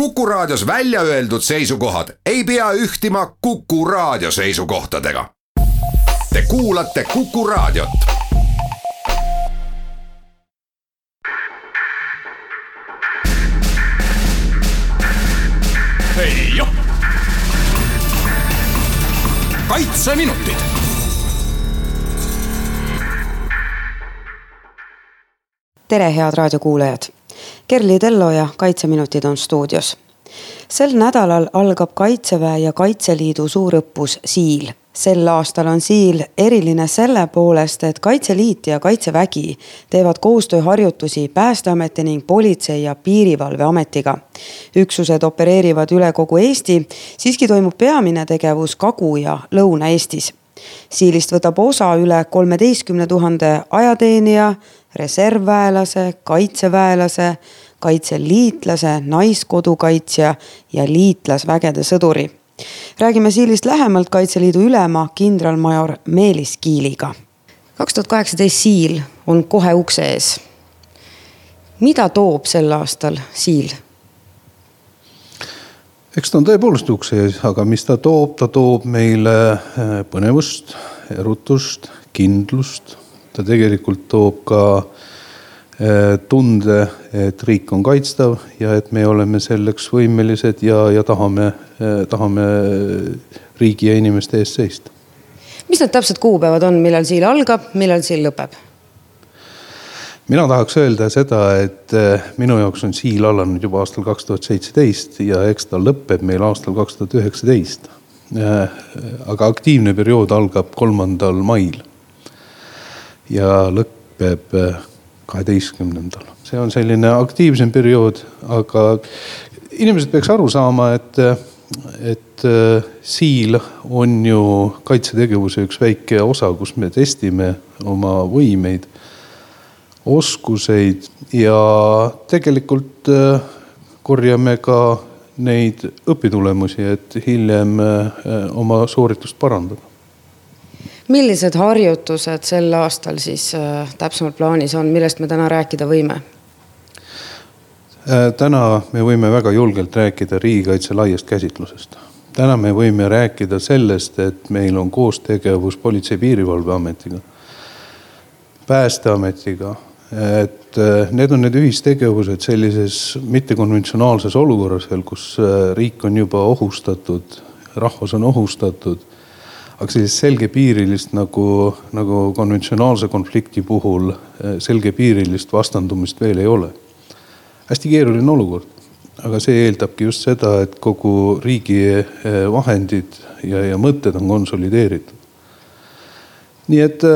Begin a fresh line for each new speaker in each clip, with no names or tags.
Kuku Raadios välja öeldud seisukohad ei pea ühtima Kuku Raadio seisukohtadega. Te kuulate Kuku Raadiot.
kaitseminutid.
tere, head raadiokuulajad Kerli Tello ja Kaitseminutid on stuudios. sel nädalal algab Kaitseväe ja Kaitseliidu suurõppus Siil. sel aastal on Siil eriline selle poolest, et Kaitseliit ja Kaitsevägi teevad koostööharjutusi Päästeameti ning Politsei- ja Piirivalveametiga. üksused opereerivad üle kogu Eesti, siiski toimub peamine tegevus Kagu- ja Lõuna-Eestis Siilist võtab osa üle kolmeteistkümne tuhande ajateenija, reservväelase, kaitseväelase, kaitseliitlase, naiskodukaitsja ja liitlasvägede sõduri. räägime Siilist lähemalt Kaitseliidu ülema kindralmajor Meelis Kiiliga. kaks tuhat kaheksateist Siil on kohe ukse ees. mida toob sel aastal Siil?
Eks ta on tõepoolest ukse ees, aga mis ta toob, ta toob meile äh, põnevust, erutust, kindlust ta tegelikult toob ka eh, tunde, et riik on kaitstav ja et me oleme selleks võimelised ja, ja tahame, eh, tahame riigi ja inimeste eest seista.
mis need täpsed kuupäevad on, millal siil algab, millal siil lõpeb?
Mina tahaks öelda seda, et eh, minu jaoks on siil alanud juba aastal kaks tuhat seitseteist ja eks ta lõpeb meil aastal kaks tuhat üheksateist. aga aktiivne periood algab kolmandal mail ja lõpeb äh, kaheteistkümnendal. see on selline aktiivsem periood, aga inimesed peaks aru saama, et, et siil on ju kaitsetegevuse üks väike osa, kus me testime oma võimeid, oskuseid ja tegelikult äh, korjame ka neid õpitulemusi, et hiljem oma sooritust parandada
millised harjutused sel aastal siis äh, täpsemalt plaanis on, millest me täna rääkida võime?
Äh, täna me võime väga julgelt rääkida riigikaitse laiast käsitlusest. täna me võime rääkida sellest, et meil on koostegevus Politsei-Piirivalveametiga, Päästeametiga, et äh, need on need ühistegevused sellises mittekonventsionaalses olukorras veel, kus riik on juba ohustatud, rahvas on ohustatud aga sellist selgepiirilist nagu, nagu konventsionaalse konflikti puhul eh, selgepiirilist vastandumist veel ei ole. hästi keeruline olukord, aga see eeldabki just seda, et kogu riigi vahendid ja, ja mõtted on konsolideeritud. nii et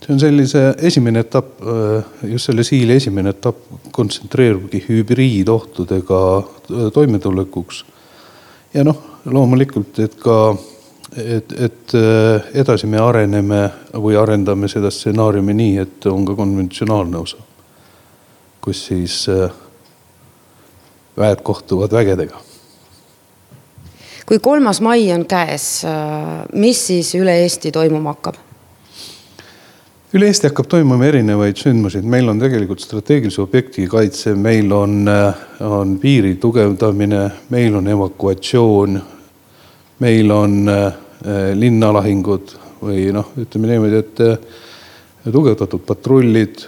see on sellise esimene etapp, just selle siili esimene etapp kontsentreerubki hübriidohtudega toimetulekuks. ja noh, loomulikult, et ka et, et äh, edasi me areneme või arendame seda stsenaariumi nii, et on ka konventsionaalne osa, kus siis äh, väed kohtuvad vägedega.
kui kolmas mai on käes, äh, mis siis üle Eesti toimuma hakkab?
Üle Eesti hakkab toimuma erinevaid sündmusi, meil on tegelikult strateegilise objekti kaitse, meil on, on piiri tugevdamine, meil on evakuatsioon meil on äh, linnalahingud või noh, ütleme niimoodi, et äh, tugevdatud patrullid.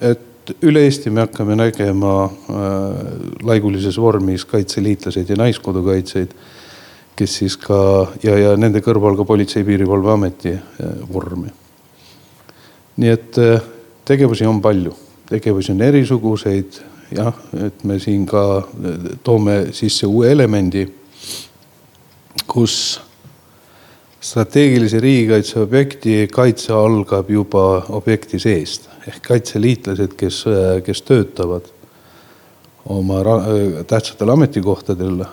et üle Eesti me hakkame nägema äh, laigulises vormis kaitseliitlaseid ja naiskodukaitsjaid, kes siis ka ja, ja nende kõrval ka Politsei-Piirivalveameti vormi. Nii et tegevusi on palju, tegevusi on erisuguseid, jah, et me siin ka toome sisse uue elemendi kus strateegilise riigikaitse objekti kaitse algab juba objekti seest ehk kaitseliitlased, kes, kes töötavad oma tähtsatel ametikohtadel.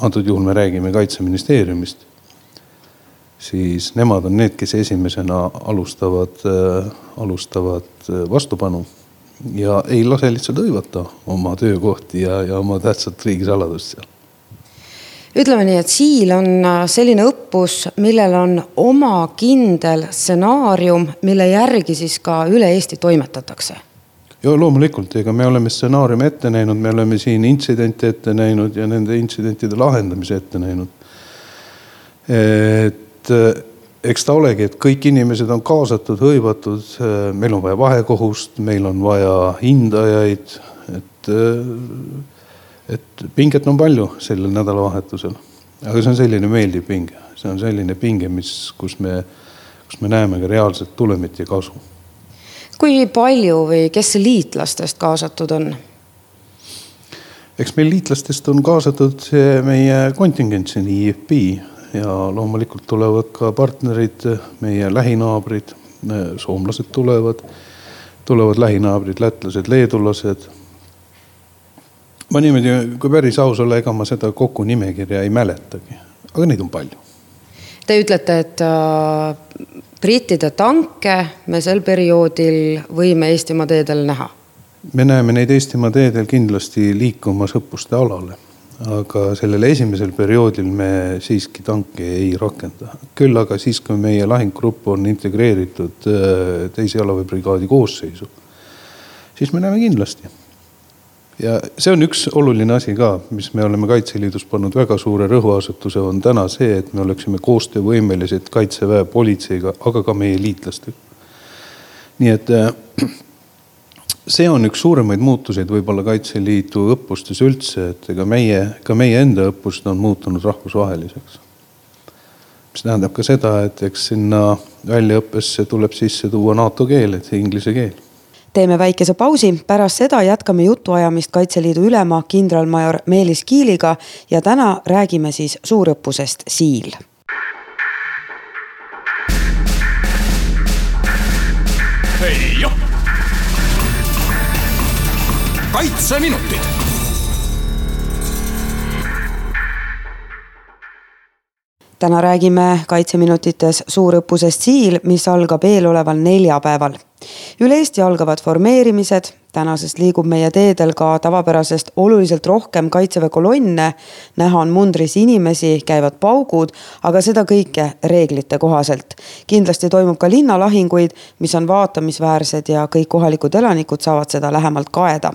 antud juhul me räägime kaitseministeeriumist. Siis nemad on need, kes esimesena alustavad, alustavad vastupanu ja ei lase lihtsalt hõivata oma töökohti ja, ja oma tähtsat riigisaladust seal
ütleme nii, et Siil on äh, selline õppus, millel on oma kindel stsenaarium, mille järgi siis ka üle Eesti toimetatakse.
ja loomulikult, ega me oleme stsenaariumi ette näinud, me oleme siin intsidente ette näinud ja nende intsidentide lahendamise ette näinud. et eks ta olegi, et kõik inimesed on kaasatud, hõivatud, meil on vaja vahekohust, meil on vaja hindajaid, et, et pinget on palju sellel nädalavahetusel. aga see on selline meeldiv pinge, see on selline pinge, mis, kus me, kus me näeme ka reaalset tulemit ja kasu.
kui palju või kes liitlastest kaasatud on?
eks meil liitlastest on kaasatud meie kontingent siin IFP ja loomulikult tulevad ka partnerid, meie lähinaabrid, soomlased tulevad, tulevad lähinaabrid, lätlased, leedulased. ma niimoodi, kui päris aus olla, ega ma seda kokku nimekirja ei mäletagi, aga neid on palju.
Te ütlete, et äh, brittide tanke me sel perioodil võime Eestimaa teedel näha?
me näeme neid Eestimaa teedel kindlasti liikumas õppuste alale aga sellel esimesel perioodil me siiski tanki ei rakenda. küll aga siis, kui meie lahinggrupp on integreeritud äh, teise jalaväebrigaadi koosseisu, siis me näeme kindlasti. ja see on üks oluline asi ka, mis me oleme Kaitseliidus pannud väga suure rõhuasetuse, on täna see, et me oleksime koostöövõimelised kaitseväe, politseiga, aga ka meie liitlastega. nii et äh, see on üks suuremaid muutuseid võib-olla Kaitseliidu õppustes üldse, et ega meie, ka meie enda õppused on muutunud rahvusvaheliseks. mis tähendab ka seda, et eks sinna väljaõppesse tuleb sisse tuua NATO keel, et inglise keel.
Teeme väikese pausi, pärast seda jätkame jutuajamist Kaitseliidu ülema kindralmajor Meelis Kiiliga ja täna räägime siis suurõppusest Siil
kaitseminutid.
täna räägime kaitseminutites suurõppusest Siil, mis algab eeloleval neljapäeval. Üle Eesti algavad formeerimised, tänasest liigub meie teedel ka tavapärasest oluliselt rohkem kaitseväe kolonne. näha on mundris inimesi, käivad paugud, aga seda kõike reeglite kohaselt. kindlasti toimub ka linnalahinguid, mis on vaatamisväärsed ja kõik kohalikud elanikud saavad seda lähemalt kaeda.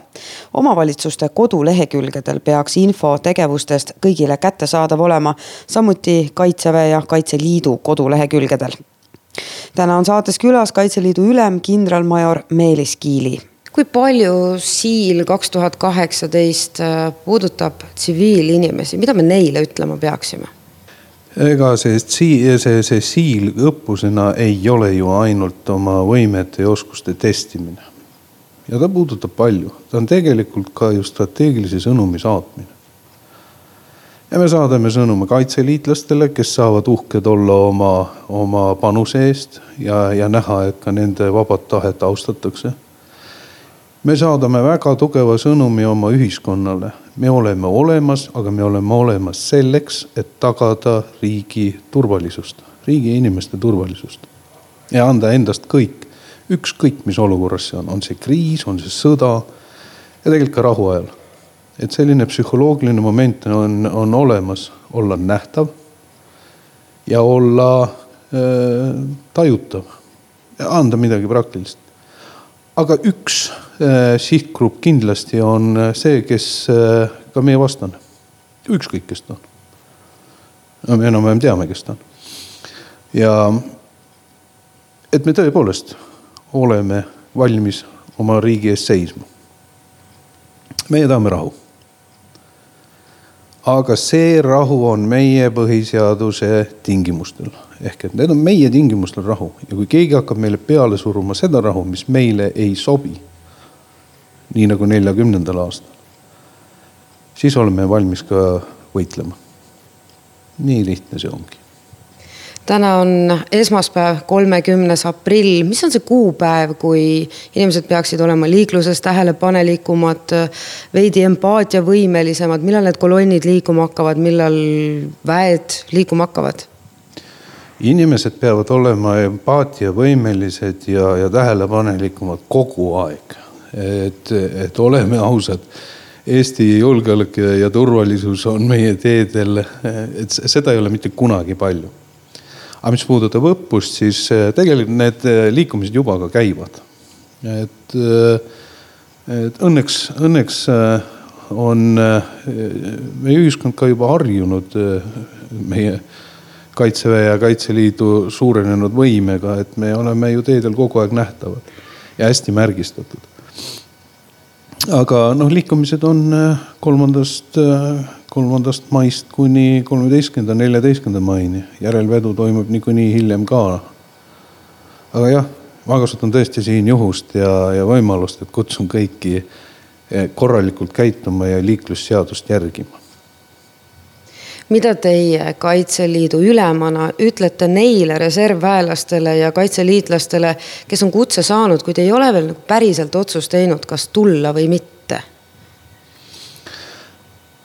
omavalitsuste kodulehekülgedel peaks info tegevustest kõigile kättesaadav olema, samuti kaitseväe ja Kaitseliidu kodulehekülgedel täna on saates külas Kaitseliidu ülem kindralmajor Meelis Kiili kui palju Siil kaks tuhat kaheksateist äh, puudutab tsiviilinimesi, mida me neile ütlema peaksime?
ega see, see, see, see siil õppusena ei ole ju ainult oma võimete ja oskuste testimine. ja ta puudutab palju, ta on tegelikult ka ju strateegilise sõnumi saatmine. Ja me saadame sõnumi kaitseliitlastele, kes saavad uhked olla oma, oma panuse eest ja, ja näha, et ka nende vabat tahet austatakse me saadame väga tugeva sõnumi oma ühiskonnale. me oleme olemas, aga me oleme olemas selleks, et tagada riigi turvalisust, riigi inimeste turvalisust. ja anda endast kõik, ükskõik mis olukorras see on, on see kriis, on see sõda ja tegelikult ka rahuajal. Et selline psühholoogiline moment on, on olemas, olla nähtav ja olla äh, tajutav anda midagi praktilist. aga üks Äh, sihtgrupp kindlasti on äh, see, kes äh, ka meie vastane. ükskõik, kes ta on. no me enam-vähem teame, kes ta on. ja et me tõepoolest oleme valmis oma riigi eest seisma. meie tahame rahu. Aga see rahu on meie põhiseaduse tingimustel ehk et need on meie tingimustel rahu ja kui keegi hakkab meile peale suruma seda rahu, mis meile ei sobi nii nagu neljakümnendal aastal. siis oleme valmis ka võitlema. nii lihtne see ongi
täna on esmaspäev, kolmekümnes aprill, mis on see kuupäev, kui inimesed peaksid olema liikluses tähelepanelikumad, veidi empaatiavõimelisemad, millal need kolonnid liikuma hakkavad, millal väed liikuma hakkavad?
inimesed peavad olema empaatiavõimelised ja, ja tähelepanelikumad kogu aeg et, et oleme ausad. Eesti julgeolek ja, ja turvalisus on meie teedel, et seda ei ole mitte kunagi palju. Aga mis puudutab õppust, siis eh, tegelikult need eh, liikumised juba ka käivad. et eh, et õnneks, õnneks on meie ühiskond ka juba harjunud meie kaitseväe ja Kaitseliidu suurenenud võimega, et me oleme ju teedel kogu aeg nähtavad ja hästi märgistatud. Aga noh, liikumised on kolmandast, kolmandast maist kuni kolmeteistkümnenda, neljateistkümnenda maini. järelvedu toimub niikuinii hiljem ka. aga jah ma kasutan tõesti siin juhust ja, ja võimalust, et kutsun kõiki eh, korralikult käituma ja liiklusseadust järgima.
Mida teie Kaitseliidu ülemana ütlete neile reservväelastele ja kaitseliitlastele, kes on kutse saanud, kuid ei ole veel päriselt otsust teinud, kas tulla või mitte?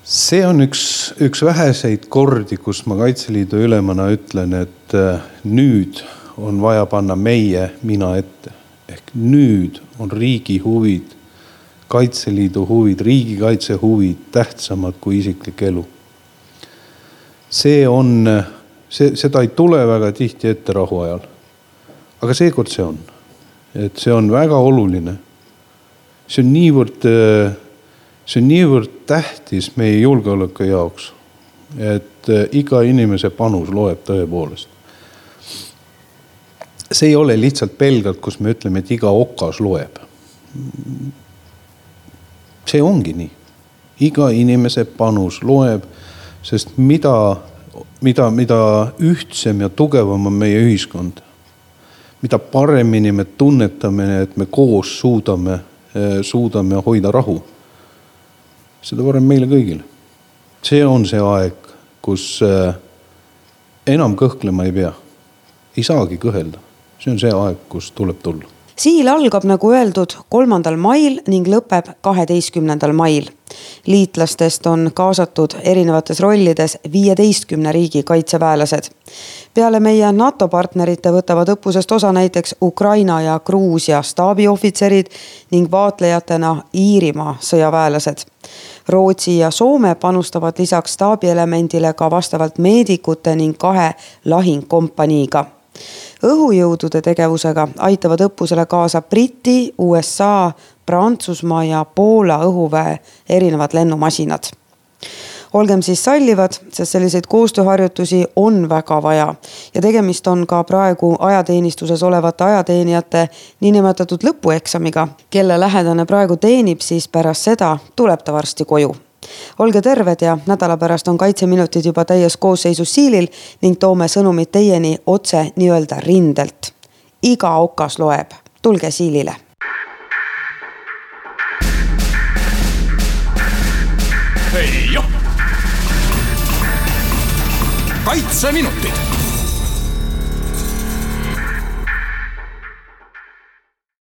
see on üks, üks väheseid kordi, kus ma Kaitseliidu ülemana ütlen, et eh, nüüd on vaja panna meie mina ette. ehk nüüd on riigi huvid, Kaitseliidu huvid, riigikaitse huvid tähtsamad kui isiklik elu. See on, see, seda ei tule väga tihti ette rahuajal. aga seekord see on, et see on väga oluline. see on niivõrd, see on niivõrd tähtis meie julgeoleku jaoks, et iga inimese panus loeb tõepoolest see ei ole lihtsalt pelgalt, kus me ütleme, et iga okas loeb. see ongi nii, iga inimese panus loeb, sest mida, mida, mida ühtsem ja tugevam on meie ühiskond, mida paremini me tunnetame, et me koos suudame, suudame hoida rahu, seda parem meile kõigile. see on see aeg, kus eh, enam kõhklema ei pea, ei saagi kõhelda see on see aeg, kus tuleb tulla.
siil algab, nagu öeldud, kolmandal mail ning lõpeb kaheteistkümnendal mail. Liitlastest on kaasatud erinevates rollides viieteistkümne riigi kaitseväelased. peale meie NATO partnerite võtavad õppusest osa näiteks Ukraina ja Gruusia staabiohvitserid ning vaatlejatena Iirimaa sõjaväelased Rootsi ja Soome panustavad lisaks staabielemendile ka vastavalt meedikute ning kahe lahingkompaniiga õhujõudude tegevusega aitavad õppusele kaasa Briti, USA, Prantsusmaa ja Poola õhuväe erinevad lennumasinad. Olgem siis sallivad, sest selliseid koostööharjutusi on väga vaja. Ja tegemist on ka praegu ajateenistuses olevate ajateenijate niinimetatud lõpueksamiga, kelle lähedane praegu teenib, siis pärast seda tuleb ta varsti koju olge terved ja nädala pärast on Kaitseminutid juba täies koosseisus siilil ning toome sõnumid teieni otse nii-öelda rindelt. iga okas loeb, tulge siilile.
kaitseminutid